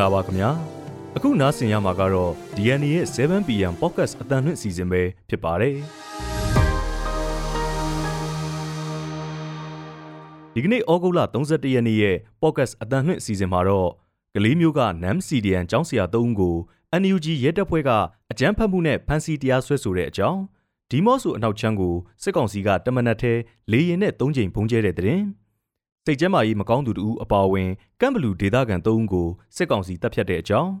္ဂလာပါခင်ဗျာအခုနားဆင်ရမှာကတော့ DNA ရဲ့ 7pm podcast အတန်လွင့်အစီအစဉ်ပဲဖြစ်ပါတယ်ဒီကနေ့ဩဂုတ်လ31ရက်နေ့ရဲ့ podcast အတန်လွင့်အစီအစဉ်မှာတော့ကလေးမျိုးက NAM CDN ကျောင်းဆရာ၃ဦးကို NUG ရဲတပ်ဖွဲ့ကအကြမ်းဖက်မှုနဲ့ဖမ်းဆီးတရားစွဲဆိုတဲ့အကြောင်းဒီမော့ဆိုအနောက်ချမ်းကိုစစ်ကောင်စီကတမနက်ထဲလေရင်နဲ့၃ချိန်ပုံကျဲတဲ့တဲ့တင် စိတ်ကျမ်းမာရေးမကောင်းသူတို့အပါအဝင်ကမ်ဘလူဒေသခံ၃ဦးကိုစစ်ကောင်စီတပ်ဖြတ်တဲ့အကြောင်း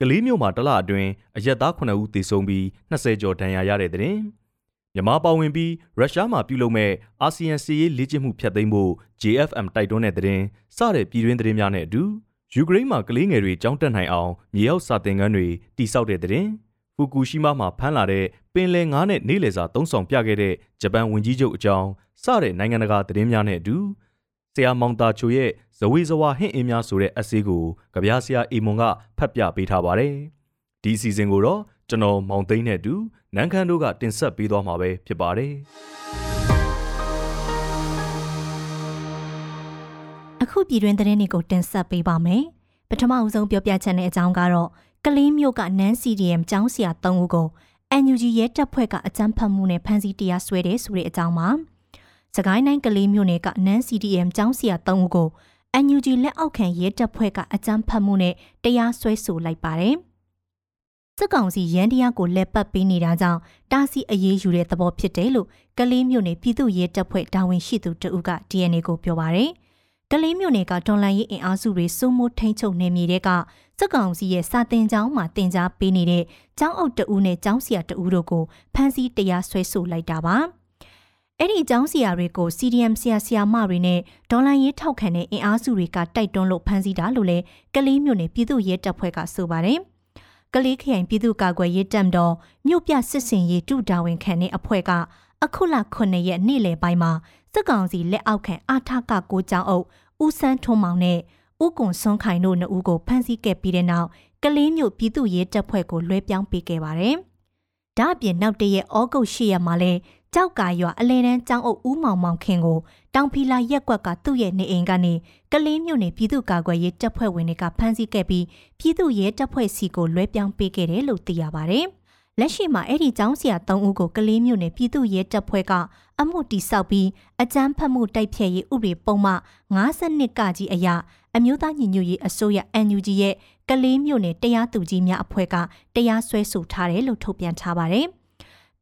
ကလေးမျိုးမှာတလအတွင်းအရက်သား9ဦးသေဆုံးပြီး20ကျော်ဒဏ်ရာရတဲ့တဲ့မြန်မာပါဝင်ပြီးရုရှားမှာပြုလုပ်မဲ့အာဆီယံစီးရေးလေ့ကျင့်မှုဖျက်သိမ်းဖို့ JFM တိုက်တွန်းတဲ့တဲ့စတဲ့ပြည်တွင်းသတင်းများနဲ့အတူယူကရိန်းမှာကလေးငယ်တွေကြောင်းတက်နိုင်အောင်မြေအောက်စာသင်ခန်းတွေတိစောက်တဲ့တဲ့ဖူကူရှီမာမှာဖမ်းလာတဲ့ပင်လယ်ငါးနဲ့နေလည်စာသုံးဆောင်ပြခဲ့တဲ့ဂျပန်ဝန်ကြီးချုပ်အကြောင်းစတဲ့နိုင်ငံတကာသတင်းများနဲ့အတူဆ ရာမောင်တာချိုရဲ့ဇဝေဇဝါဟင့်အင်းများဆိုတဲ့အစည်းကိုကြပြားဆရာအီမွန်ကဖတ်ပြပေးထားပါတယ်။ဒီအစီအစဉ်ကိုတော့ကျွန်တော်မောင်သိန်းနဲ့အတူနန်းခမ်းတို့ကတင်ဆက်ပေးသွားမှာပဲဖြစ်ပါတယ်။အခုပြည်တွင်သတင်းတွေကိုတင်ဆက်ပေးပါမယ်။ပထမအဆုံးပြောပြချက်နဲ့အကြောင်းကတော့ကလေးမျိုးကနန်း CDM ကျောင်းဆရာ၃ဦးကို NUG ရဲတပ်ဖွဲ့ကအကြမ်းဖက်မှုနဲ့ဖမ်းဆီးတရားစွဲတယ်ဆိုတဲ့အကြောင်းပါ။ စကိုင်းတိုင်းကလေးမျိုးနယ်ကနန်း CDM ကျောင်းဆရာ၃ဦးကို NUG လက်အောက်ခံရဲတပ်ဖွဲ့ကအကြမ်းဖက်မှုနဲ့တရားစွဲဆိုလိုက်ပါတယ်။စစ်ကောင်စီရန်တရားကိုလက်ပတ်ပေးနေတာကြောင့်တားဆီးအရေးယူတဲ့သဘောဖြစ်တယ်လို့ကလေးမျိုးနယ်ပြည်သူ့ရဲတပ်ဖွဲ့တာဝန်ရှိသူတဦးက DNA ကိုပြောပါရယ်။ကလေးမျိုးနယ်ကတွန်လန်ရေးအင်အားစုတွေစိုးမိုးထိန်ချုပ်နေမြေတဲ့ကစစ်ကောင်စီရဲ့စာတင်ကျောင်းမှာတင် जा ပေးနေတဲ့ကျောင်းအုပ်တဦးနဲ့ကျောင်းဆရာတဦးတို့ကိုဖမ်းဆီးတရားစွဲဆိုလိုက်တာပါ။ အဲ့ဒီအကြောင်းဆရာတွေကို CDM ဆရာဆရာမတွေနဲ့ဒေါ်လာရေးထောက်ခံတဲ့အင်အားစုတွေကတိုက်တွန်းလို့ဖမ်းဆီးတာလို့လည်းကလေးမျိုးနဲ့ပြည်သူ့ရဲတပ်ဖွဲ့ကဆိုပါတယ်။ကလေးခရိုင်ပြည်သူ့ကာကွယ်ရေးတပ်တော်မြို့ပြစစ်စင်ရေးတူတာဝန်ခံတဲ့အဖွဲ့ကအခုလ9ရက်နေ့လယ်ပိုင်းမှာစစ်ကောင်စီလက်အောက်ခံအာထကကိုကျောင်းအုပ်ဦးစန်းထွန်းမောင်နဲ့ဦးကွန်စွန်ခိုင်တို့နှစ်ဦးကိုဖမ်းဆီးခဲ့ပြီးတဲ့နောက်ကလေးမျိုးပြည်သူ့ရဲတပ်ဖွဲ့ကိုလွှဲပြောင်းပေးခဲ့ပါတယ်။ဒါ့အပြင်နောက်တရက်ဩဂုတ်10ရက်မှာလဲ ကြောက်ကာရွာအလဲတန်းကျောင်းအုပ်ဦးမောင်မောင်ခင်ကိုတောင်ဖီလာရက်ကွက်ကသူ့ရဲ့နေအိမ်ကနေကလေးမြို့နယ်ပြည်သူ့ကာကွယ်ရေးတပ်ဖွဲ့ဝင်တွေကဖမ်းဆီးခဲ့ပြီးပြည်သူ့ရဲတပ်ဖွဲ့စီကိုလွှဲပြောင်းပေးခဲ့တယ်လို့သိရပါဗျ။လက်ရှိမှာအဲ့ဒီကျောင်းဆရာ၃ဦးကိုကလေးမြို့နယ်ပြည်သူ့ရဲတပ်ဖွဲ့ကအမှုတိဆောက်ပြီးအကြမ်းဖက်မှုတိုက်ဖျက်ရေးဥပဒေပုံမှ52ကကြီးအရအမျိုးသားညီညွတ်ရေးအစိုးရ NUG ရဲ့ကလေးမြို့နယ်တရားသူကြီးများအဖွဲ့ကတရားစွဲဆိုထားတယ်လို့ထုတ်ပြန်ထားပါတယ်။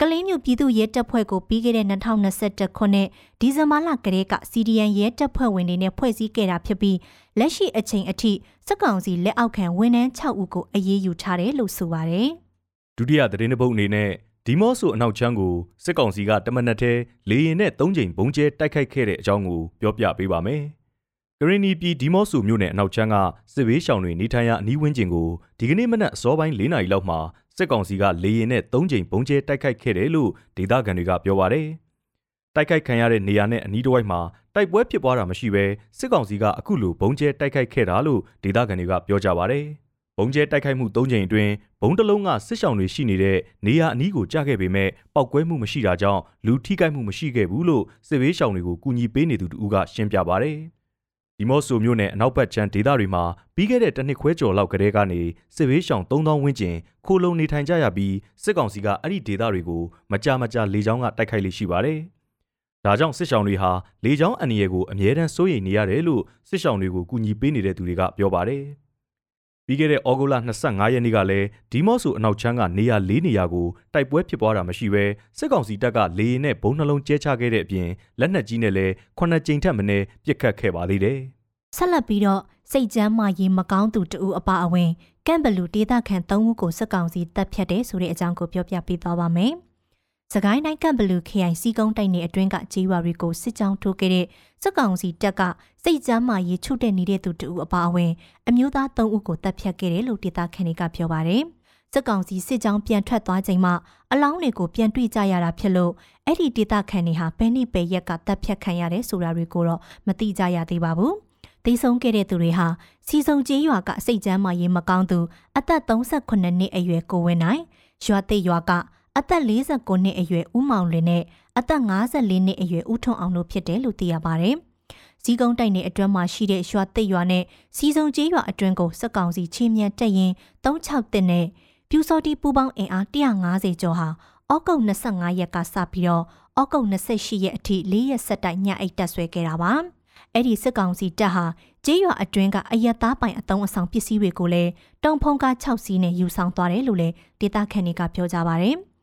ကလေးမျိုးပြည်သူရဲတပ်ဖွဲ့ကိုပြီးခဲ့တဲ့2021ခုနှစ်ဒီဇင်ဘာလကတည်းက CDN ရဲတပ်ဖွဲ့ဝင်တွေနဲ့ဖွဲ့စည်းခဲ့တာဖြစ်ပြီးလက်ရှိအချိန်အထိစက်ကောင်စီလက်အောက်ခံဝန်ထမ်း6ဦးကိုအရေးယူထားတယ်လို့ဆိုပါတယ်။ဒုတိယသတင်းပုတ်အနေနဲ့ဒီမော့ဆိုအနောက်ချမ်းကိုစစ်ကောင်စီကတမနက်ထဲလေရင်နဲ့၃ချိန်ဘုံကျဲတိုက်ခိုက်ခဲ့တဲ့အကြောင်းကိုပြောပြပေးပါမယ်။ကရင်နီပြည်ဒီမော့ဆိုမြို့နယ်အနောက်ချမ်းကစစ်ဘေးရှောင်တွေနေထိုင်ရာအနီးဝန်းကျင်ကိုဒီကနေ့မနက်အစောပိုင်း၄နာရီလောက်မှာ စစ်ကောင်စီကလေရင်နဲ့၃ချိန်ပုံကျဲတိုက်ခိုက်ခဲ့တယ်လို့ဒေသခံတွေကပြောပါတယ်။တိုက်ခိုက်ခံရတဲ့နေရာနဲ့အနီးတစ်ဝိုက်မှာတိုက်ပွဲဖြစ်ပွားတာမရှိဘဲစစ်ကောင်စီကအခုလိုဘုံကျဲတိုက်ခိုက်ခဲ့တာလို့ဒေသခံတွေကပြောကြပါတယ်။ဘုံကျဲတိုက်ခိုက်မှု၃ချိန်အတွင်းဘုံတလုံးကစစ်ဆောင်တွေရှိနေတဲ့နေရာအနီးကိုကြားခဲ့ပေမဲ့ပောက်ကွဲမှုမရှိတာကြောင့်လူထိခိုက်မှုမရှိခဲ့ဘူးလို့စစ်ဘေးရှောင်တွေကိုကူညီပေးနေသူတူကရှင်းပြပါတယ်။ ဒီမော့ဆိုမြို့နယ်အနောက်ဘက်ချမ်းဒေသတွေမှာပြီးခဲ့တဲ့တစ်နှစ်ခွဲကျော်လောက်ကတည်းကနေစစ်ဘေးရှောင်3000ဝန်းကျင်ခိုလုံနေထိုင်ကြရပြီးစစ်ကောင်စီကအဲ့ဒီဒေသတွေကိုမကြာမကြာလေကြောင်းကတိုက်ခိုက်လိရှိပါတယ်။ဒါကြောင့်စစ်ရှောင်တွေဟာလေကြောင်းအန္တရာယ်ကိုအမြဲတမ်းစိုးရိမ်နေရတယ်လို့စစ်ရှောင်တွေကိုကူညီပေးနေတဲ့သူတွေကပြောပါတယ်။ ပြီးခဲ့တဲ့ဩဂုတ်လ25ရက်နေ့ကလည်းဒီမော့ဆိုအနောက်ချမ်းကနေရာ၄နေရာကိုတိုက်ပွဲဖြစ်ပွားတာမရှိဘဲစစ်ကောင်စီတပ်ကလေရင်နဲ့ဘုံနှလုံးကျဲချခဲ့တဲ့အပြင်လက်နက်ကြီးနဲ့လည်းခုနှစ်ကြိမ်ထက်မနည်းပစ်ခတ်ခဲ့ပါသေးတယ်။ဆက်လက်ပြီးတော့စိတ်ကြမ်းမာရေးမကောင်းသူတဦးအပါအဝင်ကမ်ဘလူဒေသခံ၃ဦးကိုစစ်ကောင်စီတပ်ဖြတ်တယ်ဆိုတဲ့အကြောင်းကိုပြောပြပေးသွားပါမယ်။ စကိုင်းတိုင်းကံဘလူခရိုင်စီကုန်းတိုက်နယ်အတွင်းကကြေးရွာတွေကိုစစ်ကြောင်းထိုးခဲ့တဲ့စစ်ကောင်စီတပ်ကစိတ်ကြမ်းမာရေးချုပ်တဲ့နေတဲ့သူတူအပါအဝင်အမျိုးသား၃ဦးကိုတပ်ဖြတ်ခဲ့တယ်လို့ဒေသခံတွေကပြောပါတယ်။စစ်ကောင်စီစစ်ကြောင်းပြန်ထွက်သွားချိန်မှာအလောင်းတွေကိုပြန်တွေ့ကြရတာဖြစ်လို့အဲ့ဒီဒေသခံတွေဟာဘယ်နှစ်ပဲရက်ကတပ်ဖြတ်ခံရတယ်ဆိုတာတွေကိုတော့မသိကြရသေးပါဘူး။သိဆုံးခဲ့တဲ့သူတွေဟာစီစုံကျေးရွာကစိတ်ကြမ်းမာရေးမကောင်းသူအသက်38နှစ်အရွယ်ကိုဝင်းနိုင်ရွာတိတ်ရွာက အသက်49နှစ်အရွယ်ဦးမောင်လွင်နဲ့အသက်54နှစ်အရွယ်ဦးထွန်းအောင်တို့ဖြစ်တယ်လို့သိရပါတယ်။ဇီးကုန်းတိုက်နယ်အတွင်းမှာရှိတဲ့ရွာတိတ်ရွာနဲ့စီစုံကျေးရွာအတွင်းကိုစစ်ကောင်စီချင်းမြတ်တက်ရင်36တင်နဲ့ပြူစော်တီပူပေါင်းအင်အား150ကျော်ဟာဩဂုတ်25ရက်ကစပြီးတော့ဩဂုတ်28ရက်အထိ၄ရက်ဆက်တိုက်ညအိတ်တက်ဆွဲခဲ့တာပါအဲ့ဒီစစ်ကောင်စီတပ်ဟာကျေးရွာအတွင်းကအယက်သားပိုင်အတုံးအဆောင်ပစ္စည်းတွေကိုလည်းတုံဖုံကား6စီးနဲ့ယူဆောင်သွားတယ်လို့လည်းဒေသခံတွေကပြောကြပါဗျ။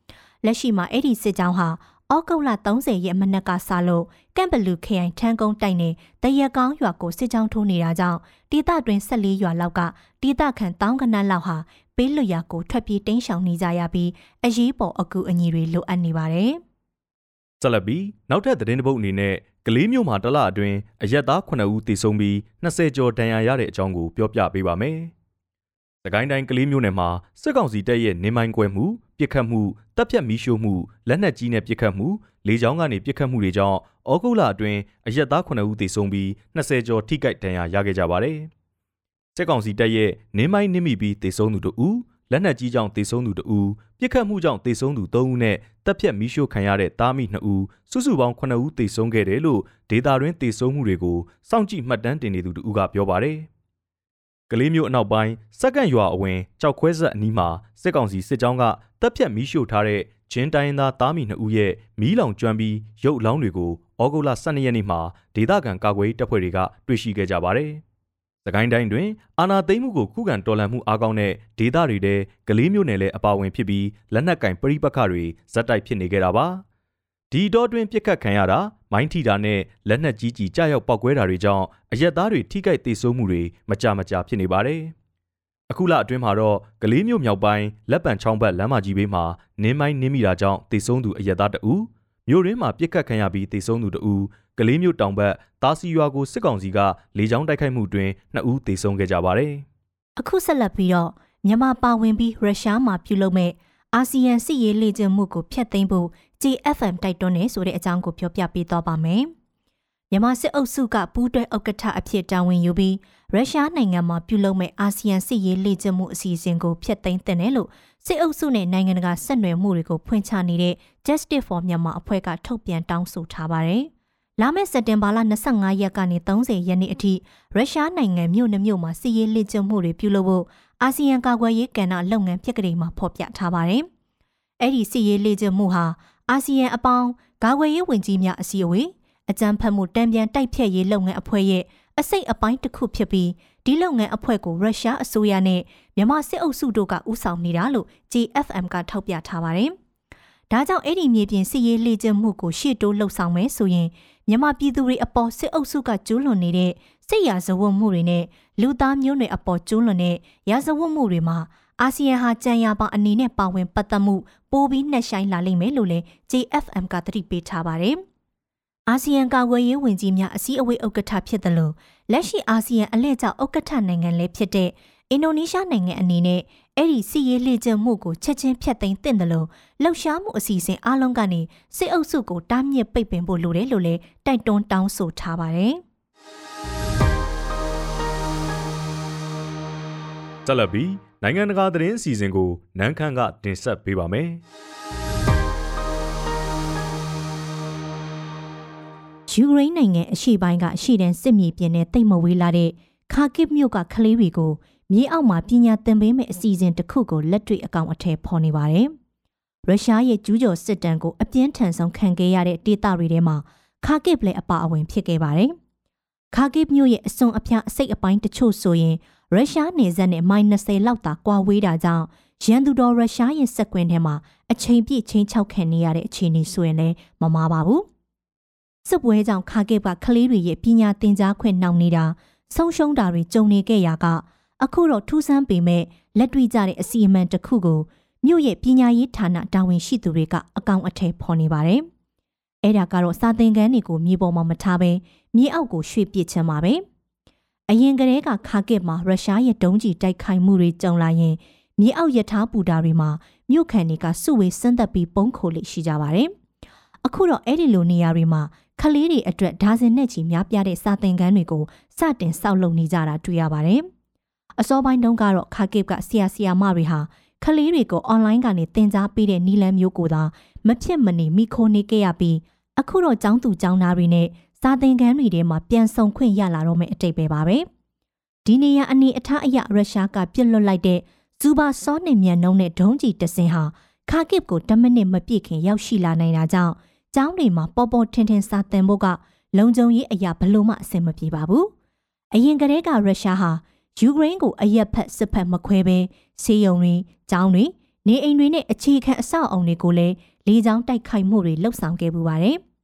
လက်ရှိမှာအဲ့ဒီစစ်ကြောင်းဟာဩဂုတ်လ30ရက်မနက်ကစလို့ကမ်ဘလူခရိုင်ထန်းကုန်းတိုက်နယ်တရက်ကောင်းရွာကိုစစ်ကြောင်းထိုးနေတာကြောင့်ဒေသတွင်း14ရွာလောက်ကဒေသခံတောင်းကနန်းလောက်ဟာပေးလွတ်ရာကိုထွက်ပြေးတင်းရှောင်နေကြရပြီးအရေးပေါ်အကူအညီတွေလိုအပ်နေပါတယ်။ဆက်လက်ပြီးနောက်ထပ်သတင်းတစ်ပုဒ်အနေနဲ့ကလေးမျိုးမှာတလအတွင်းအရက်သား9ဦးသေဆုံးပြီး20ကျော်ဒဏ်ရာရတဲ့အကြောင်းကိုပြောပြပေးပါမယ်။ စကိုင်းတိုင်းကလေးမျိုးနယ်မှာစစ်ကောင်စီတပ်ရဲ့နေမိုင်းကွဲမှုပြစ်ခတ်မှုတပ်ဖြတ်မီးရှို့မှုလက်နက်ကြီးနဲ့ပြစ်ခတ်မှုလေကြောင်းကနေပြစ်ခတ်မှုတွေကြောင့်ဩဂုတ်လအတွင်းအရက်သား9ဦးသေဆုံးပြီး20ကျော်ထိခိုက်ဒဏ်ရာရခဲ့ကြပါတယ်။စစ်ကောင်စီတပ်ရဲ့နေမိုင်းနစ်မိပြီးသေဆုံးသူတို့ဦးလက်နက်ကြီးကြောင့်သေဆုံးသူ2ဦးပြစ်ခတ်မှုကြောင့်သေဆုံးသူ3ဦးနဲ့တပ်ဖြတ်မီးရှို့ခံရတဲ့တားမိ2ဦးစုစုပေါင်း9ဦးသေဆုံးခဲ့တယ်လို့ဒေတာတွင်သေဆုံးမှုတွေကိုစောင့်ကြည့်မှတ်တမ်းတင်နေသူတို့ကပြောပါတယ်။ ကလေးမျိုးအနောက်ပိုင်းစက္ကန့်ရွာအဝင်ကြောက်ခွဲဆက်အနီးမှာစစ်ကောင်စီစစ်ကြောင်းကတပ်ဖြတ်မီးရှို့ထားတဲ့ဂျင်းတိုင်းသားတားမိ2ဦးရဲ့မီးလောင်ကျွမ်းပြီးရုပ်အလောင်းတွေကိုဩဂုတ်လ12ရက်နေ့မှာဒေသခံကာကွယ်တပ်ဖွဲ့တွေကတွေ့ရှိခဲ့ကြပါတယ်။။သကိုင်းတိုင်းတွင်အာနာသိမ်းမှုကိုခုခံတော်လှန်မှုအားကောင်းတဲ့ဒေသတွေထဲကလေးမျိုးနယ်လည်းအပါဝင်ဖြစ်ပြီးလက်နက်ကင်ပရိပခတွေဇက်တိုက်ဖြစ်နေကြတာပါ။ ဒီတော့တွင်ပြစ်ခတ်ခံရတာမိုင်းထီတာနဲ့လက်နက်ကြီးကြီးကြားရောက်ပောက်ကွဲတာတွေကြောင့်အရက်သားတွေထိခိုက်ဒေဆုံးမှုတွေမကြမကြာဖြစ်နေပါတယ်။အခုလအတွင်းမှာတော့ကလေးမျိုးမြောက်ပိုင်းလက်ပံချောင်းဘက်လမ်းမကြီးဘေးမှာနင်းမိုင်းနင်းမိတာကြောင့်ဒေဆုံးသူအရက်သားတအူးမြို့ရင်းမှာပြစ်ခတ်ခံရပြီးဒေဆုံးသူတအူးကလေးမျိုးတောင်ဘက်တာစီရွာကိုစစ်ကောင်စီကလေကြောင်းတိုက်ခိုက်မှုတွင်နှစ်ဦးသေဆုံးခဲ့ကြပါတယ်။အခုဆက်လက်ပြီးတော့မြန်မာပါဝင်ပြီးရုရှားမှာပြုလုပ်မဲ့အာဆီယံစစ်ရေးလေ့ကျင့်မှုကိုဖျက်သိမ်းဖို့ GFM တိုက်တွန်းနေဆိုတဲ့အကြောင်းကိုပြောပြပေးသွားပါမယ်။မြန်မာစစ်အုပ်စုကပူးတွဲဥက္ကဋ္ဌအဖြစ်တာဝန်ယူပြီးရုရှားနိုင်ငံမှာပြုလုပ်မဲ့အာဆီယံစစ်ရေးလေ့ကျင့်မှုအစီအစဉ်ကိုဖျက်သိမ်းတဲ့နယ်လို့စစ်အုပ်စုနဲ့နိုင်ငံတကာဆက်နွယ်မှုတွေကိုဖွင့်ချနေတဲ့ Justice for Myanmar အဖွဲ့ကထုတ်ပြန်တောင်းဆိုထားပါတယ်။လာမယ့်စက်တင်ဘာလ25ရက်ကနေ30ရက်နေ့အထိရုရှားနိုင်ငံမြို့နှမြို့မှာစီးရေးလေ့ကျင့်မှုတွေပြုလုပ်ဖို့အာဆီယံကာကွယ်ရေးကဏ္ဍလုပ်ငန်းပြက်ကလေးမှာဖော်ပြထားပါတယ်။အဲ့ဒီစီးရေးလေ့ကျင့်မှုဟာ အာဆီယံအပေါင်းကာကွယ်ရေးဝန်ကြီးများအစည်းအဝေးအကြံဖတ်မှုတံပြန်တိုက်ဖြတ်ရေးလုပ်ငန်းအဖွဲ့ရဲ့အစိတ်အပိုင်းတစ်ခုဖြစ်ပြီးဒီလုပ်ငန်းအဖွဲ့ကိုရုရှားအစိုးရနဲ့မြန်မာစစ်အုပ်စုတို့ကဦးဆောင်နေတာလို့ GFM ကထောက်ပြထားပါတယ်။ဒါကြောင့်အဲ့ဒီမြေပြင်စစ်ရေးလေ့ကျင့်မှုကိုရှေ့တိုးလှုပ်ဆောင်မယ်ဆိုရင်မြန်မာပြည်သူတွေအပေါ်စစ်အုပ်စုကကျူးလွန်နေတဲ့စစ်ရာဇဝတ်မှုတွေနဲ့လူသားမျိုးနွယ်အပေါ်ကျူးလွန်တဲ့ရာဇဝတ်မှုတွေမှာ အာဆီယံဟာကြံရပါအနေနဲ့ပါဝင်ပတ်သက်မှုပိုပြီးနှက်ဆိုင်လာလိမ့်မယ်လို့လည်း JFM ကသတိပေးထားပါတယ်။အာဆီယံကာကွယ်ရေးဝန်ကြီးများအစည်းအဝေးဥက္ကဋ္ဌဖြစ်တယ်လို့လက်ရှိအာဆီယံအလှည့်ကျဥက္ကဋ္ဌနိုင်ငံလည်းဖြစ်တဲ့အင်ဒိုနီးရှားနိုင်ငံအနေနဲ့အဲ့ဒီစီရေးလေ့ကျင့်မှုကိုချက်ချင်းဖျက်သိမ်းသင့်တယ်လို့လှုပ်ရှားမှုအစီအစဉ်အလုံးကနေစစ်အုပ်စုကိုတားမြစ်ပိတ်ပင်ဖို့လိုတယ်လို့လည်းတိုက်တွန်းတောင်းဆိုထားပါတယ်။တက်လက်ပြီး နိုင်ငံတကာသတင်းအစီအစဉ်ကိုနန်းခမ်းကတင်ဆက်ပေးပါမယ်။ယူကရိန်းနိုင်ငံအရှေ့ပိုင်းကအရှေ့တန်းစစ်မြေပြင်နဲ့တိတ်မဝေးလာတဲ့ခါကစ်မြို့ကကလေးတွေကိုမြေအောက်မှာပညာသင်ပေးမယ့်အစီအစဉ်တစ်ခုကိုလက်တွေ့အကောင်အထည်ဖော်နေပါတယ်။ရုရှားရဲ့ကျူးကျော်စစ်တမ်းကိုအပြင်းထန်ဆုံးခံခဲ့ရတဲ့ဒေသတွေထဲမှာခါကစ်လည်းအပါအဝင်ဖြစ်ခဲ့ပါတယ်။ခါကစ်မြို့ရဲ့အစွန်အဖျားအစိတ်အပိုင်းတချို့ဆိုရင် ရုရှားနေဆက်နဲ့မိုင်20လောက်သာကွာဝေးတာကြောင့်ရန်သူတော်ရုရှားရဲ့စက်ကွင်းထဲမှာအချိန်ပြည့်ချင်းချောက်ခံနေရတဲ့အခြေအနေဆိုရင်လည်းမမားပါဘူး။စစ်ပွဲကြောင့်ခါကစ်ကကလေးတွေရဲ့ပညာသင်ကြားခွင့်နှောင့်နေတာဆုံးရှုံးတာတွေကြုံနေခဲ့ရာကအခုတော့ထူးဆန်းပေမဲ့လက်တွေ့ကြတဲ့အစီအမံတစ်ခုကိုမြို့ရဲ့ပညာရေးဌာနတာဝန်ရှိသူတွေကအကောင့်အထည်ဖော်နေပါတယ်။အဲ့ဒါကတော့စာသင်ခန်းတွေကိုမြေပေါ်မှာမထားဘဲမြေအောက်ကိုရွှေ့ပစ်ချင်ပါပဲ။ အရင်ကတည်းကခါကစ်မှာရုရှားရဲ့ဒုံးကျည်တိုက်ခိုက်မှုတွေကြုံလာရင်မြေအောက်ယထာပူတာတွေမှာမြို့ခံတွေကစုဝေးစမ်းသက်ပြီးပုံခိုလိရှိကြပါတယ်။အခုတော့အဲ့ဒီလိုနေရာတွေမှာခလေးတွေအတွက်ဒါဇင်နဲ့ချီများပြားတဲ့စာသင်ခန်းတွေကိုစတင်ဆောက်လုပ်နေကြတာတွေ့ရပါတယ်။အစောပိုင်းတုန်းကတော့ခါကစ်ကဆရာဆရာမတွေဟာကလေးတွေကိုအွန်လိုင်းကနေသင်ကြားပေးတဲ့နီလန်းမျိုးကိုသာမဖြစ်မနေမိခိုးနေခဲ့ရပြီးအခုတော့ចောင်းသူចောင်းသားတွေနဲ့ စာသင်ခန်းတွေထဲမှာပြန်ဆောင်ခွင့်ရလာတော့မယ့်အတိတ်ပဲပါပဲဒီနေရအနေအထားအရရုရှားကပြစ်လွတ်လိုက်တဲ့ဇူဘာစောနေမြန်နှုံးနဲ့ဒုံးကြီးတစင်ဟာခါကစ်ကို10မိနစ်မပြည့်ခင်ရောက်ရှိလာနိုင်တာကြောင့်ကျောင်းတွေမှာပေါ်ပေါ်ထင်ထင်စာသင်ဖို့ကလုံခြုံရေးအရာဘလို့မှအဆင်မပြေပါဘူးအရင်ကတည်းကရုရှားဟာယူကရိန်းကိုအရက်ဖက်စစ်ဖက်မခွဲဘဲဆေးရုံတွေကျောင်းတွေနေအိမ်တွေနဲ့အခြေခံအဆောက်အုံတွေကိုလည်းလေကြောင်းတိုက်ခိုက်မှုတွေလှုပ်ဆောင်ခဲ့ပူပါတယ်။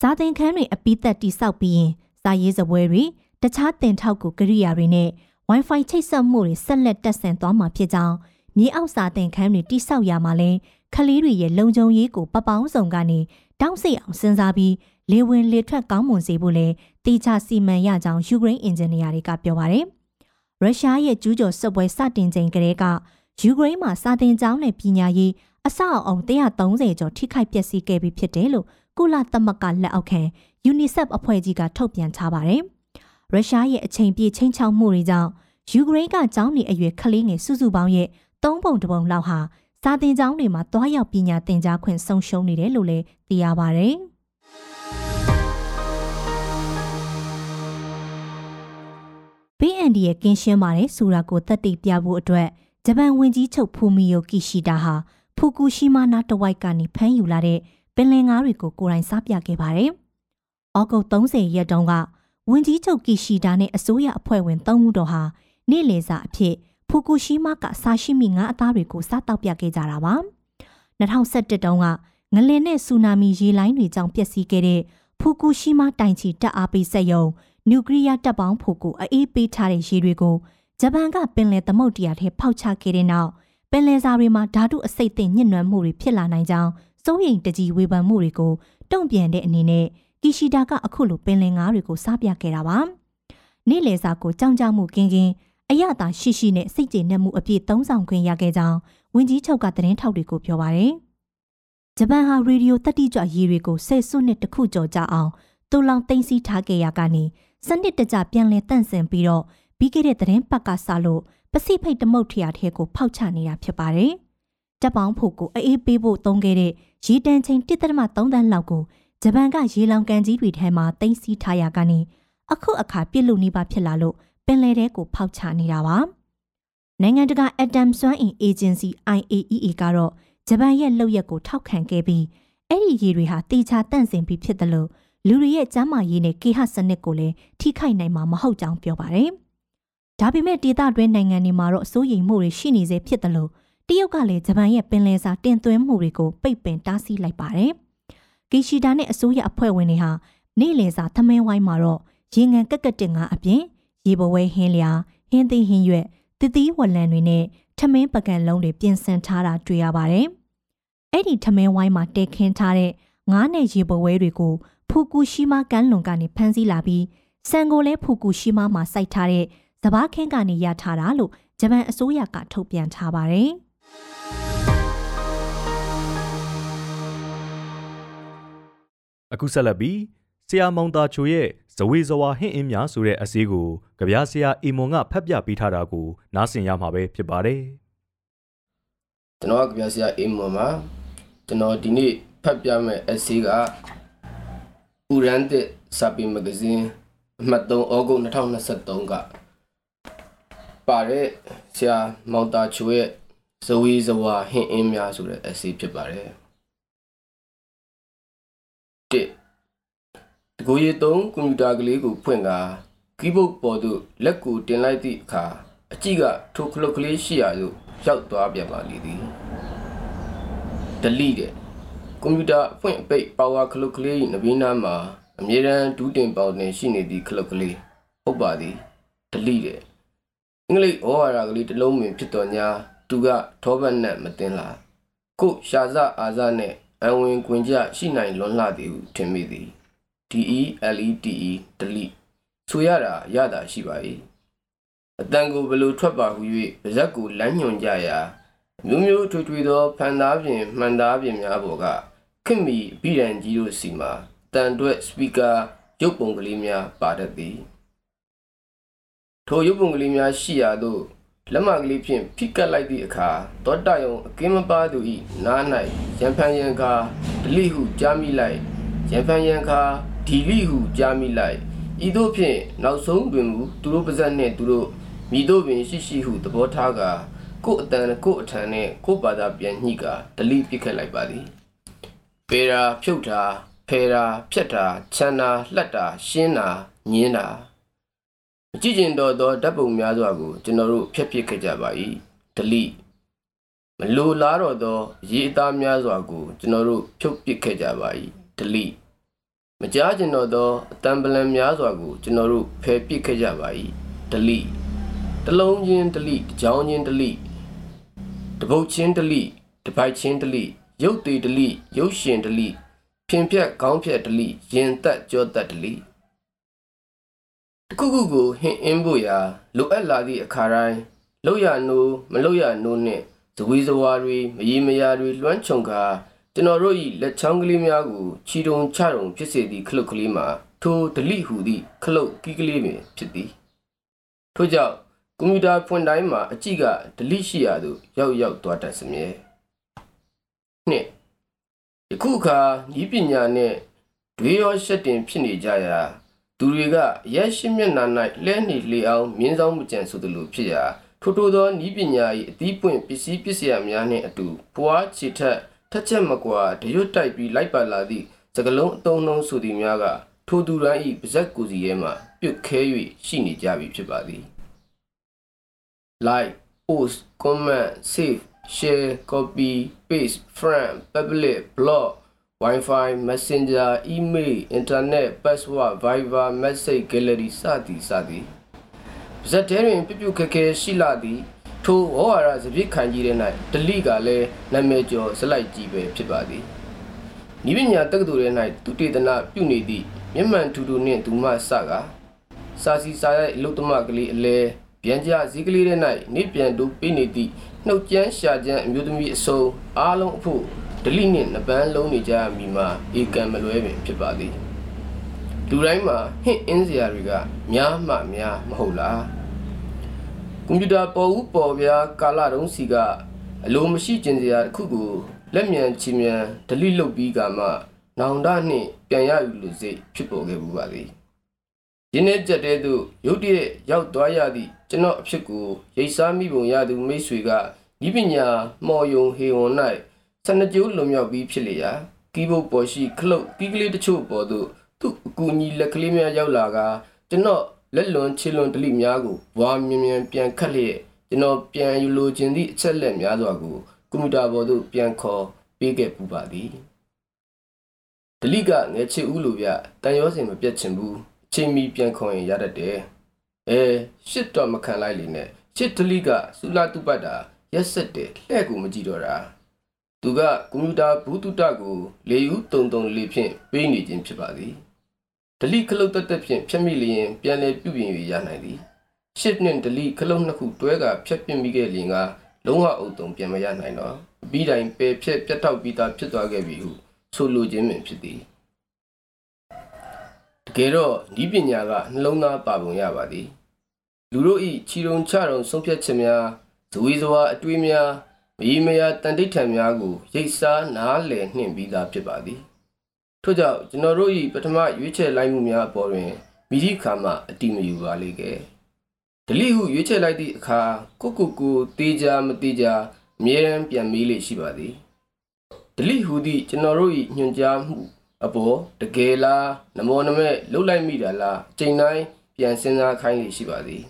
ဇာသင်ခန်းတွေအပိသက်တိဆောက်ပြီးရင်စာရေးစပွဲတွေတခြားတင်ထောက်ကူကိရိယာတွေနဲ့ Wi-Fi ချိတ်ဆက်မှုတွေဆက်လက်တက်ဆင်သွားမှာဖြစ်ကြောင်းမြေအောက်စာသင်ခန်းတွေတိဆောက်ရမှာလဲခလေးတွေရဲ့လုံခြုံရေးကိုပပောင်းဆောင်ကနေတောင်းစိတ်အောင်စဉ်းစားပြီးလေဝင်လေထွက်ကောင်းမွန်စေဖို့လဲတေချာစီမံရကြောင်းယူကရိန်းအင်ဂျင်နီယာတွေကပြောပါတယ်။ရုရှားရဲ့ကျူးကျော်စစ်ပွဲစတင်ချိန်ကတည်းကယူကရိန်းမှာစာသင်ကျောင်းနဲ့ပညာရေးအဆောက်အအုံ130ကျော်ထိခိုက်ပျက်စီးခဲ့ပြီးဖြစ်တယ်လို့ ကုလသမဂ္ဂလက်အောက်ခံ UNICEF အဖွဲ့ကြီးကထုတ်ပြန်ထားပါတယ်။ရုရှားရဲ့အချိန်ပြည့်ချင်းချောက်မှုတွေကြောင့်ယူကရိန်းကကျောင်းနေအရွယ်ကလေးငယ်စုစုပေါင်းရဲ့သုံးပုံတစ်ပုံလောက်ဟာစာသင်ကျောင်းတွေမှာတွားရောက်ပညာသင်ကြားခွင့်ဆုံးရှုံးနေတယ်လို့လည်းသိရပါတယ်။ဘေးအန်ဒီရဲ့ကင်းရှင်းပါတယ်ဆိုတာကိုသက်တည်ပြဖို့အတွက်ဂျပန်ဝန်ကြီးချုပ်ဖူမီယိုကီရှီတာဟာဖူကူရှီမာနာတဝိုက်ကနေဖမ်းယူလာတဲ့ ပင်လယ်ငါးတွေကိုကိုယ်တိုင်စားပြခဲ့ပါတယ်။ဩဂုတ်30ရက်တုန်းကဝန်ကြီးချုပ်ကီရှီတာနဲ့အစိုးရအဖွဲ့ဝင်၃ဦးတော်ဟာနေ့လယ်စာအဖြစ်ဖူကူရှီမာကဆာရှိမီငါးအသားတွေကိုစားတောက်ပြခဲ့ကြတာပါ။2011တုန်းကငလင်နဲ့ဆူနာမီရေလိုင်းတွေကြောင့်ပျက်စီးခဲ့တဲ့ဖူကူရှီမာတိုင်ချီတပ်အားပေးစက်ရုံနျူကလ িয়ার တပ်ပေါင်းဖို့ကိုအေးပေးထားတဲ့ရေတွေကိုဂျပန်ကပင်လယ်သမုဒ္ဒရာထဲဖောက်ချခဲ့တဲ့နောက်ပင်လယ်စာတွေမှာဓာတုအဆိပ်သင့်ညှဉ်းနှွမ်းမှုတွေဖြစ်လာနိုင်ကြောင်း စိုးရိမ်တကြီးဝေဖန်မှုတွေကိုတုံ့ပြန်တဲ့အနေနဲ့ကီရှီတာကအခုလိုပင်လယ်ငါးတွေကိုစားပြခဲ့တာပါ။နေ့လယ်စာကိုကြောင်ကြောင်မှုကင်းကင်းအရသာရှိရှိနဲ့စိတ်ကျေနပ်မှုအပြည့်သုံးဆောင်ခွင့်ရခဲ့ကြောင်းဝန်ကြီးချုပ်ကသတင်းထောက်တွေကိုပြောပါရယ်။ဂျပန်ဟာရေဒီယိုတတိကြွရေတွေကိုဆယ်စုနှစ်တစ်ခုကျော်ကြာအောင်တူလောင်သိမ်းဆည်းထားခဲ့ရကနေစနစ်တကျပြန်လည်တန့်စင်ပြီးတော့ပြီးခဲ့တဲ့သတင်းပတ်ကစလို့ပစိဖိတ်တမုတ်ထရာထဲကိုဖောက်ချနေတာဖြစ်ပါတယ်။ တပ်ပေါင်းဖို့ကိုအေးပေးဖို့သုံးခဲ့တဲ့ရေတန်ချိန်1.3တန်းလောက်ကိုဂျပန်ကရေလောင်ကန်ကြီးတွေထဲမှာတင်စီထားရကနေအခုအခါပြစ်လို့နေပါဖြစ်လာလို့ပင်လယ်ထဲကိုဖောက်ချနေတာပါ။နိုင်ငံတကာ Atom စွမ်းအင် Agency IAEA ကတော့ဂျပန်ရဲ့လုပ်ရက်ကိုထောက်ခံခဲ့ပြီးအဲ့ဒီရေတွေဟာတေချာတန့်စင်ပြီးဖြစ်တယ်လို့လူတွေရဲ့ကျန်းမာရေးနဲ့ကေဟစနစ်ကိုလည်းထိခိုက်နိုင်မှာမဟုတ်ကြောင်းပြောပါတယ်။ဒါပေမဲ့ဒေသတွင်းနိုင်ငံတွေမှာတော့အစိုးရိမ်မှုတွေရှိနေစေဖြစ်တယ်လို့ တရုတ်ကလည်းဂျပန်ရဲ့ပင်လယ်စာတင်သွင်းမှုတွေကိုပိတ်ပင်တားဆီးလိုက်ပါတယ်။ကီရှီဒါနဲ့အစိုးရအဖွဲ့ဝင်တွေဟာနေ့လယ်စာသမင်းဝိုင်းမှာတော့ရေငန်ကက်ကက်တင်ကအပြင်ရေဘဝဲဟင်းလျာဟင်းသီးဟင်းရွက်တတိဝလံတွေနဲ့ထမင်းပကံလုံးတွေပြင်ဆင်ထားတာတွေ့ရပါတယ်။အဲ့ဒီထမင်းဝိုင်းမှာတဲခင်းထားတဲ့ငားနဲ့ရေဘဝဲတွေကိုဖူကူရှီမာကမ်းလွန်ကနေဖမ်းဆီးလာပြီးဆန်ကိုလည်းဖူကူရှီမာမှာစိုက်ထားတဲ့စဘာခင်းကနေရထားတာလို့ဂျပန်အစိုးရကထုတ်ပြန်ထားပါတယ်။ အခုဆက်လက်ပြီးဆရာမောင်တာချိုရဲ့ဇဝေဇဝါဟင့်အင်းများဆိုတဲ့အစည်းကိုကြပြဆရာအီမွန်ကဖတ်ပြပေးထားတာကိုနားဆင်ရမှာပဲဖြစ်ပါတယ်။ကျွန်တော်ကကြပြဆရာအီမွန်ပါကျွန်တော်ဒီနေ့ဖတ်ပြမယ့်အစည်းကဥရန်တဲ့စာပေမဂဇင်းအမှတ်3ဩဂုတ်2023ကပါတဲ့ဆရာမောင်တာချိုရဲ့ဇဝေဇဝါဟင်းအင်းများဆိုတဲ့ essay ဖြစ်ပါတယ် တစ်တကူရီသုံးကွန်ပျူတာကလေးကိုဖွင့်ကာကီးဘုတ်ပေါ်သို့လက်ကိုတင်လိုက်သည့်အခါအကြည့်ကထိုခလုတ်ကလေးရှိရာသို့ရောက်သွားပြန်ပါလေသည် delete တဲ့ကွန်ပျူတာအဖွင့်အပိတ် power ခလုတ်ကလေးနဘီနာမှာအမြဲတမ်းဒူးတင်ပေါတင်ရှိနေသည့်ခလုတ်ကလေးဟုတ်ပါသည် delete တဲ့အင်္ဂလိပ်ဩဝါဒကလေးတစ်လုံးပင်ဖြစ်တော်ညာသူကထောပတ်နဲ့မတင်လာခုရှာစအာဇနဲ့ အဝင်ကွင်ကြရှိနိုင်လွန်လှသည်ဟုထင်မိသည် DE LETE delete ဆိုရတာရတာရှိပါ၏အတန်ကိုဘလို့ထွက်ပါဟု၍ပါဇက်ကိုလမ်းညွန်ကြရာမျိုးမျိုးထွေထွေသောဖန်သားပြင်မှန်သားပြင်များပေါ်ကခင်မီအပိရန်ကြီးတို့စီမှာတန်တွက်စပီကာရုပ်ပုံကလေးများပါတတ်သည်ထိုရုပ်ပုံကလေးများရှိရာသို့ လက်မကလေးဖြင့်ဖိကတ်လိုက်သည့်အခါတောတယုံအကင်းမပါသူ၏နား၌ရံဖန်ရံခါဒလိဟုကြားမိလိုက်ရံဖန်ရံခါဒီလိဟုကြားမိလိုက်ဤသို့ဖြင့်နောက်ဆုံးတွင်မူသူတို့ပါဇက်နှင့်သူတို့မိတို့ပင်ရှိရှိဟုသဘောထားကကို့အတန်ကို့အထံနှင့်ကို့ဘာသာပြန်ညှိကဒလိပစ်ခတ်လိုက်ပါသည်ပေရာဖြုတ်တာဖယ်တာဖြတ်တာချမ်းတာလှက်တာရှင်းတာညင်းတာအ ကြည့်ကျင်တော်သောဓာတ်ပုံများစွာကိုကျွန်တော်တို့ဖျက်ပစ်ခဲ့ကြပါ၏ဒလိမလိုလားတော့သောရေအသားများစွာကိုကျွန်တော်တို့ဖြုတ်ပစ်ခဲ့ကြပါ၏ဒလိမကြားကျင်တော့သောအတံပလံများစွာကိုကျွန်တော်တို့ဖယ်ပစ်ခဲ့ကြပါ၏ဒလိတလုံးချင်းဒလိတစ်ကြောင်းချင်းဒလိတပုတ်ချင်းဒလိတပိုက်ချင်းဒလိရုပ်သေးဒလိရုပ်ရှင်ဒလိဖြင်ဖြက်ခေါင်းဖြက်ဒလိရင်သက်ကြောသက်ဒလိ တခုခုကိုဟင်အင်းဖို့ရာလိုအပ်လာသည့်အခါတိုင်းလောက်ရနိုးမလောက်ရနိုးနှင့်ဇဝေဇဝါတွေမရေမရာတွေလွှမ်းခြုံကာကျွန်တော်တို့၏လက်ချောင်းကလေးများကိုခြီတုံချတုံဖြစ်စေသည့်ခလုတ်ကလေးမှာထိုဒလိဟူသည့်ခလုတ်ကီးကလေးပင်ဖြစ်သည်ထို့ကြောင့်ကွန်ပျူတာဖွင့်တိုင်းမှာအကြည့်ကဒလိရှိရာသို့ရောက်ရောက်သွားတတ်စမြဲနှစ်ယခုအခါဤပညာနှင့်ဒွေရောရှက်တင်ဖြစ်နေကြရာ သူတွေကရက်ရှိမျက်နှာ၌လဲနေလေအောင်မြင်းဆောင်မကြံဆိုသလိုဖြစ်ရာထို့ထိုသောဤပညာ၏အသီးပွင့်ပစ္စည်းပစ္စယများနှင့်အတူပွားချီထက်ထက်ချက်မကွာတရွတ်တိုက်ပြီးလိုက်ပါလာသည့်စကလုံးအတုံးလုံးဆိုသည်များကထိုသူတိုင်း၏ပါဇက်ကူစီရဲမှပြုတ်ခဲ၍ရှိနေကြပြီဖြစ်ပါသည် like post comment save share copy paste friend public blog Wi-Fi Messenger email internet password Viber message gallery စသည်စသည်ဇက်တဲတွင်ပြပြခက်ခဲရှိလာသည်ထိုဟောဟာရစပြစ်ခံကြီးတဲ့၌ဒလိကလည်းနာမည်ကျော်ဇလိုက်ကြီးပဲဖြစ်ပါသည်နိပညာတက္ကသိုလ်ထဲ၌သူတေသနာပြုနေသည့်မျက်မှန်ထူထူနှင့်ဒူမဆကစာစီစာရဲ့အလုတ္တမကလေးအလဲပြန်ကြစည်းကလေးထဲ၌နေပြန်တို့ပေးနေသည့်နှုတ်ကြမ်းရှာကြမ်းအမျိုးသမီးအစုံအားလုံးအဖို့ ဒလိနှင့်နပန်းလုံးနေကြမိမှာဧကံမလွဲပင်ဖြစ်ပါသည်လူတိုင်းမှာဟင့်အင်းစရာတွေကများမှများမဟုတ်လားကွန်ပျူတာပေါ်ဦးပေါ်ပြားကာလတုံးစီကအလိုမရှိကျင်စရာတစ်ခုကိုလက်မြန်ချီမြန်ဒလိလုတ်ပြီးကမှနောင်တနှင့်ပြန်ရယူလို့စိတ်ဖြစ်ပေါ်ခဲ့မှုပါသည်ရင်းနှက်ကြတဲ့သို့ရုတ်တရက်ရောက်သွားရသည့်ကျွန်တော်အဖြစ်ကိုရိတ်စားမိပုံရသူမိတ်ဆွေကဤပညာမော်ယုံဟေဝန်၌ ဆနကြိုးလွန်မြောက်ပြီးဖြစ်လေရာကီးဘုတ်ပေါ်ရှိခလုတ်ကီးကလေးတချို့ပေါ်သို့သူ့အကူအညီလက်ကလေးများရောက်လာကကျွန်တော်လက်လွန်ချေလွန်ဒလိများကိုဘွားမြင်မြန်ပြန်ခတ်လျက်ကျွန်တော်ပြန်ယူလိုခြင်းသည့်အချက်လက်များစွာကိုကွန်ပျူတာပေါ်သို့ပြန်ခေါ်ပေးခဲ့ပူပါသည်ဒလိကငယ်ချစ်ဦးလိုပြတန်ရောစင်မပြတ်ချင်ဘူးအချိန်မီပြန်ခေါ်ရင်ရတတ်တယ်အဲရှစ်တော့မခံလိုက်လေနဲ့ချစ်ဒလိကစူလာတုပတ်တာရက်ဆက်တယ်လှဲ့ကိုမကြည့်တော့တာ သူကကွန်ပျူတာဘူးတုတကိုလေယူတုံတုံလေးဖြင့်ပေးနေခြင်းဖြစ်ပါသည်ဒလိခလုတ်တက်တက်ဖြင့်ဖြတ်မိလျင်ပြန်လည်ပြုပြင်၍ရနိုင်သည်ရှစ်နှင့်ဒလိခလုတ်နှစ်ခုတွဲကဖြတ်ပြစ်မိခဲ့လျင်ကလုံးဝအုပ်တုံပြန်မရနိုင်တော့ပြီးတိုင်းပယ်ဖြက်ပြတ်တောက်ပြီးသားဖြစ်သွားခဲ့ပြီဟုဆိုလိုခြင်းပင်ဖြစ်သည်တကယ်တော့ဤပညာကနှလုံးသားပါပုံရပါသည် လူတို့ဤခြီတုံချတုံဆုံးဖြတ်ချက်များဇဝေဇဝါအတွေးများ မီမယာတန်တိတ်ထံများကိုရိတ်စားနားလည်နှင့်ပြီးသားဖြစ်ပါသည်ထို့ကြောင့်ကျွန်တော်တို့ဤပထမရွေးချယ်လိုက်မှုများအပေါ်တွင်မိသည့်ခါမှအတိမယူပါလေကဲဒလိဟုရွေးချယ်လိုက်သည့်အခါကိုကိုကိုတေးကြမတေးကြအမြဲတမ်းပြန်မေးလေရှိပါသည်ဒလိဟူသည့်ကျွန်တော်တို့၏ညွှန်ကြားမှုအပေါ်တကယ်လားနမောနမဲလှုပ်လိုက်မိတာလားအချိန်တိုင်းပြန်စဉ်းစားခိုင်းလေရှိပါသည်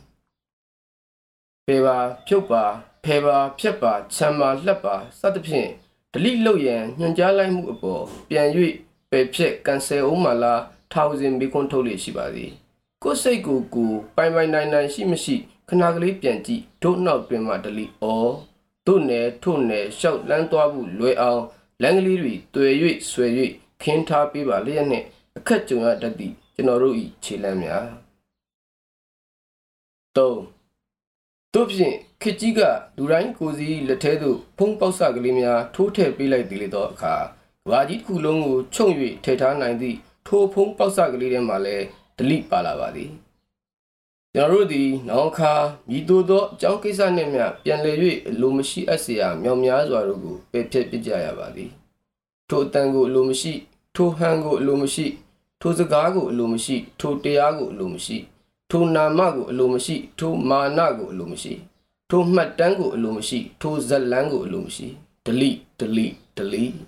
ဖေပါဖြုတ်ပါ ဖဲပါဖြက်ပါချမ်းပါလှက်ပါစသဖြင့်ဒလိလှုပ်ရန်ညွှန်ကြားလိုက်မှုအပေါ်ပြန်၍ပယ်ဖြက်ကန်ဆယ်အောင်မလားထောင်စင်မိခွန်းထုတ်လေရှိပါသည်ကိုယ်စိတ်ကိုကိုပိုင်ပိုင်နိုင်နိုင်ရှိမရှိခဏကလေးပြန်ကြည့်ဒုနောက်တွင်မှဒလိဩတို့နယ်ထို့နယ်ရှောက်လန်းသွားမှုလွယ်အောင်လမ်းကလေးတွေတွေ့၍ဆွဲ၍ခင်းထားပေးပါလျက်နှင့်အခက်ကြုံရတတ်သည့်ကျွန်တော်တို့၏ခြေလမ်းများ၃တို့ဖြင့်ခစ်ကြီးကလူတိုင်းကိုစီလက်ထဲသို့ဖုံးပေါက်ဆကလေးများထိုးထည့်ပေးလိုက်သည်လေတော့အခါကဘာကြီးတစ်ခုလုံးကိုခြုံ၍ထည့်ထားနိုင်သည့်ထိုဖုံးပေါက်ဆကလေးထဲမှာလည်းဒလိပါလာပါသည်ကျွန်တော်တို့သည်နောက်ခါမိတို့သောအကြောင်းကိစ္စနှင့်မျှပြန်လည်၍အလိုမရှိအပ်เสียမြောင်များစွာတို့ကိုပယ်ဖျက်ပစ်ကြရပါသည်ထိုအတန်ကိုအလိုမရှိထိုဟန်ကိုအလိုမရှိ ထိုစကားကိုအလိုမရှိ ထိုတရားကိုအလိုမရှိ ထိုနာမကိုအလိုမရှိ ထိုမာနကိုအလိုမရှိ ထိုမှတ်တမ်းကိုအလိုမရှိ ထိုဇက်လန်းကိုအလိုမရှိ delete delete delete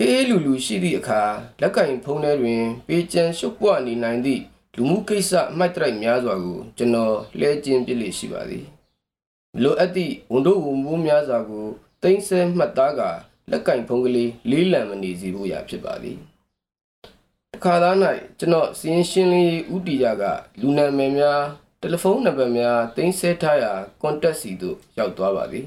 အေးလူလူရှိသည့်အခါလက်ကင်ဖုန်းထဲတွင် ပေကျန်ရှုပ်ပွနေနိုင်သည့်လူမှုကိစ္စအမှတ်တရိုက်များစွာကိုကျွန်တော်လှည့်ကျင်းပြစ်လေရှိပါသည်လိုအပ်သည့်ဝန်တို့ဝန်မိုးများစွာကိုတင်ဆက်မှတ်သားကလက်ကင်ဖုန်းကလေးလေးလံမနေစေဖို့ရာဖြစ်ပါသည်တစ်ခါသား၌ကျွန်တော်စီရင်ရှင်းလင်းရေးဥတီရကလူနာမည်များ တယ်လီဖုန်းနံပါတ်များတင်ဆက်ထားရာ contact စီသို့ရောက်သွားပါသည်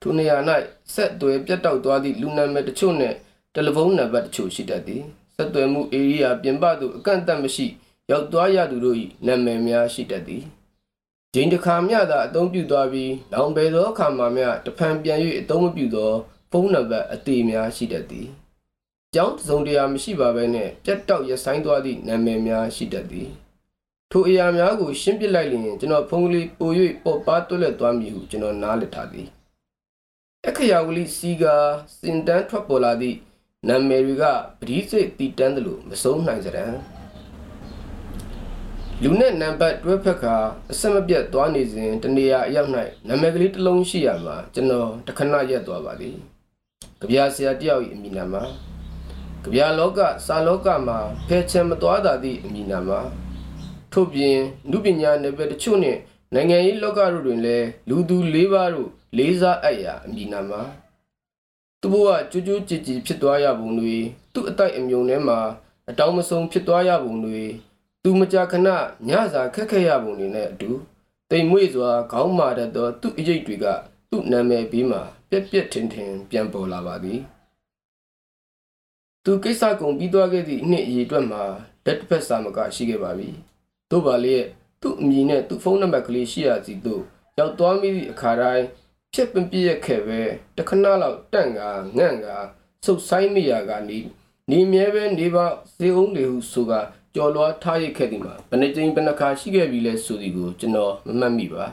ထိုနေရာ၌ဆက်သွယ်ပြတ်တောက်သွားသည့်လူနာမည်တချို့နှင့်တယ်လီဖုန်းနံပါတ်တချို့ရှိတတ်သည်ဆက်သွယ်မှု area ပြင်ပသို့အကန့်အသတ်မရှိ ရောက်သွားရသူတို့၏နာမည်များရှိတတ်သည်ဂျိန်တစ်ခါမျှသာအသုံးပြုသွားပြီးလောင်ဘယ်သောအခါမှမျှတဖန်ပြန်၍အသုံးမပြုသောဖုန်းနံပါတ်အသေးများရှိတတ်သည်ကျောင်းစုံတရားမရှိပါဘဲနဲ့ပြတ်တောက်ရဆိုင်သွားသည့်နာမည်များရှိတတ်သည် ထိုအရာများကိုရှင်းပြလိုက်လျင်ကျွန်တော်ဖုန်းကလေးပို၍ပေါ်ပါတွက်လက်သွားမည်ဟုကျွန်တော်နားလည်ထားသည်အခရာဝလီစီကာစင်တန်းထွက်ပေါ်လာသည့်နာမည်တွေကပရိစိတ်တည်တန်းတယ်လို့မဆုံးနိုင်ကြတဲ့လူနဲ့နံပါတ်တွဲဖက်ခါအဆက်မပြတ်သွားနေစဉ်တနေရာအရောက်၌နာမည်ကလေးတစ်လုံးရှိရမှာကျွန်တော်တခဏရက်သွားပါသည်ကြပြဆရာတယောက်၏အမည်နာမှာကြပြလောကစာလောကမှာဖယ်ချင်မသွားတာသည့်အမည်နာမှာ ထို့ပြင်လူပညာနယ်ပယ်တချို့နှင့်နိုင်ငံရေးလောကတို့တွင်လည်းလူသူ၄ပါးတို့လေးစားအပ်ရာအမည်နာမှာသူ့ဘဝကြိုးကြိုးကြည်ကြည်ဖြစ်သွားရပုံတွေသူ့အတိုက်အမြုံထဲမှာအတောင်မဆုံးဖြစ်သွားရပုံတွေသူမကြာခဏညစာခက်ခဲရပုံတွေနဲ့အတူတိမ်မွေ့စွာခေါင်းမာတတ်သောသူ့အရေးတွေကသူ့နာမည်ဘေးမှာပြက်ပြက်ထင်ထင်ပြန်ပေါ်လာပါသည်သူကိစ္စကုန်ပြီးသွားခဲ့သည့်နှစ်အရေးအတွက်မှာလက်တစ်ဖက်စာမကရှိခဲ့ပါပြီ တို့ပါလေသူ့အမည်နဲ့သူ့ဖုန်းနံပါတ်ကလေးရှိရစီသို့ရောက်သွားမိသည့်အခါတိုင်းဖြစ်ပင်ပြည့်ရခဲ့ပဲတခဏလောက်တန့်ကငန့်ကဆုတ်ဆိုင်မိရာကနေနေမြဲပဲနေပါစေအောင်လေဟုဆိုကကြော်လွားထားရခဲ့သည်မှာဘယ်နှကြိမ်ဘယ်နှခါရှိခဲ့ပြီလဲဆိုသည်ကိုကျွန်တော်မမှတ်မိပါ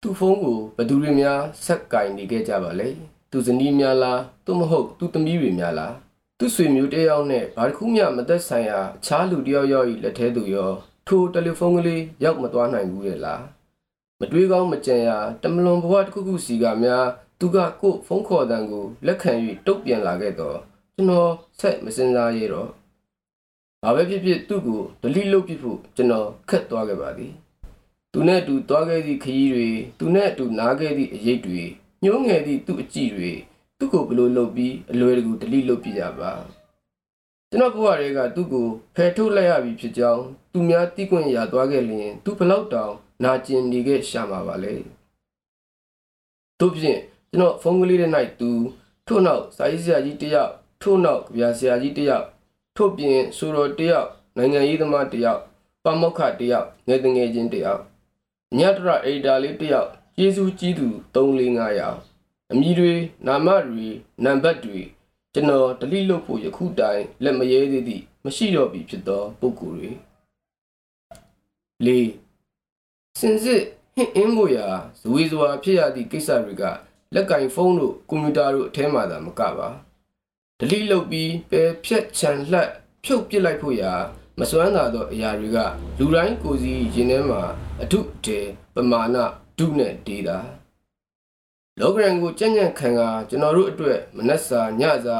သူ့ဖုန်းကိုဘသူတွေများဆက်ကင်နေခဲ့ကြပါလဲသူဇနီးများလားသို့မဟုတ်သူသမီးတွေများလား သူ့ဆွေမျိုးတယောက်နဲ့ဘာတစ်ခုမှမသက်ဆိုင်ရာအခြားလူတယောက်ယောက်၏လက်ထဲသို့ရောထိုတယ်လီဖုန်းကလေးရောက်မသွားနိုင်ဘူးရဲ့လားမတွေးကောင်းမကြံရတမလွန်ဘဝတစ်ခုခုစီကများသူကကို့ဖုန်းခေါ်တန်ကိုလက်ခံ၍တုတ်ပြန်လာခဲ့တော့ကျွန်တော်ဆက်မစင်စားရတော့ဘာပဲဖြစ်ဖြစ်သူ့ကိုဒလိလုတ်ပြဖို့ကျွန်တော်ခက်သွားခဲ့ပါသည်သူနဲ့အတူသွားခဲ့သည့်ခရီးတွေသူနဲ့အတူနားခဲ့သည့်အရေးတွေညှိုးငယ်သည့်သူ့အကြည့်တွေ သူ့ကိုဘလို့လုပ်ပြီးအလွယ်တကူဒလိလုတ်ပြကြပါကျွန်တော်ဘဝတွေကသူ့ကိုဖယ်ထုတ်လိုက်ရပြီဖြစ်ကြောင်းသူများတိကွင့်ရသွားခဲ့လျင်သူဘလောက်တောင်နာကျင်နေခဲ့ရှာမှာပါလေတို့ဖြင့်ကျွန်တော်ဖုန်းကလေးထဲ၌သူထို့နောက်စာရေးဆရာကြီးတယောက်ထို့နောက်ကဗျာဆရာကြီးတယောက်ထို့ပြင်ဆိုတော်တယောက်နိုင်ငံရေးသမားတယောက်ပမောက္ခတယောက်ငယ်တငယ်ချင်းတယောက်ညတရအေဒါလေးတယောက်ကျေးဇူးကြီးသူ3-4-5ယောက် အမည်တွေနာမတွေနံပါတ်တွေကျွန်တော်ဒလိလို့ဖို့ယခုတိုင်လက်မရဲသေးသည့်မရှိတော့ပြီဖြစ်သောပုဂ္ဂိုလ်တွေ၄စင်စစ်ဟင့်အင်းဖို့ရာဇဝေဇဝါဖြစ်ရသည့်ကိစ္စတွေကလက်ကင်ဖုန်းတို့ကွန်ပျူတာတို့အထဲမှာသာမကပါဒလိလုတ်ပြီးပယ်ဖြတ်ချန်လှက်ဖြုတ်ပစ်လိုက်ဖို့ရာမစွမ်းသာသောအရာတွေကလူတိုင်းကိုယ်စီရင်ထဲမှာအထုတေပမာဏဒုနဲ့ဒေတာ လောကရန်ကိုကြံ့ကြံ့ခံကကျွန်တော်တို့အတွက်မနှက်စာညစာ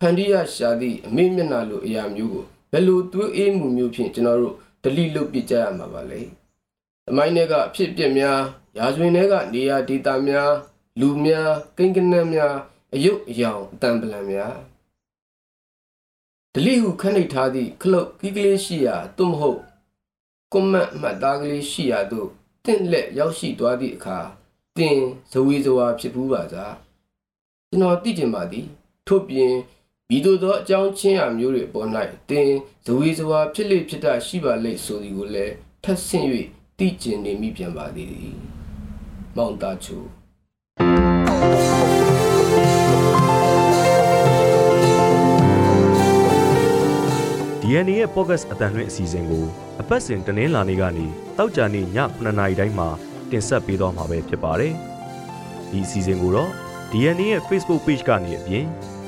ဖန်တီးရရှာသည့်အမေမျက်နှာလိုအရာမျိုးကိုဘယ်လိုသွေးအေးမှုမျိုးဖြင့်ကျွန်တော်တို့ဒလိလုတ်ပစ်ကြရမှာပါလဲ။အမိုင်းတွေကအဖြစ်ပြက်များရာဇဝင်တွေကနေရာဒေတာများလူများကိန်းကနန်းများအယုတ်အယောင်အတန်ပလံများဒလိဟုခန့်နှိပ်ထားသည့်ခလုတ်ကီးကလေးရှိရာသို့မဟုတ်ကွန်မန့်မှတ်သားကလေးရှိရာသို့တင့်လက်ရောက်ရှိသွားသည့်အခါ တင်ဇဝေဇဝါဖြစ်ဘူးပါသာကျွန်တော်သိကျင်ပါသည်ထို့ပြင်ဤသို့သောအကြောင်းချင်းရာမျိုးတွေပေါ်၌တင်ဇဝေဇဝါဖြစ်လေဖြစ်တာရှိပါလိမ့်ဆိုသည်ကိုလည်းထပ်ဆင့်၍သိကျင်နေမိပြန်ပါသည်မောင်တာချူ DNA ရဲ့ podcast အတန်လွင့်အစီအစဉ်ကိုအပတ်စဉ်တနင်္လာနေ့ကနေတောက်ကြနေ့ည9:00နာရီတိုင်းမှာ တင်ဆက်ပေးသွားမှာပဲဖြစ်ပါတယ်။ဒီအစီအစဉ်ကိုတော့ DNA ရဲ့ Facebook Page ကနေအပြင်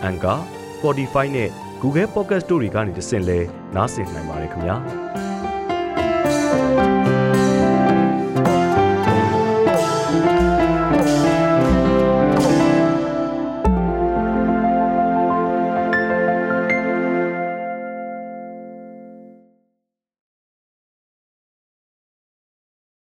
Anchor, Spotify နဲ့ Google Podcast တို့တွေကနေတဆင့်လဲနားဆင်နိုင်ပါတယ်ခင်ဗျာ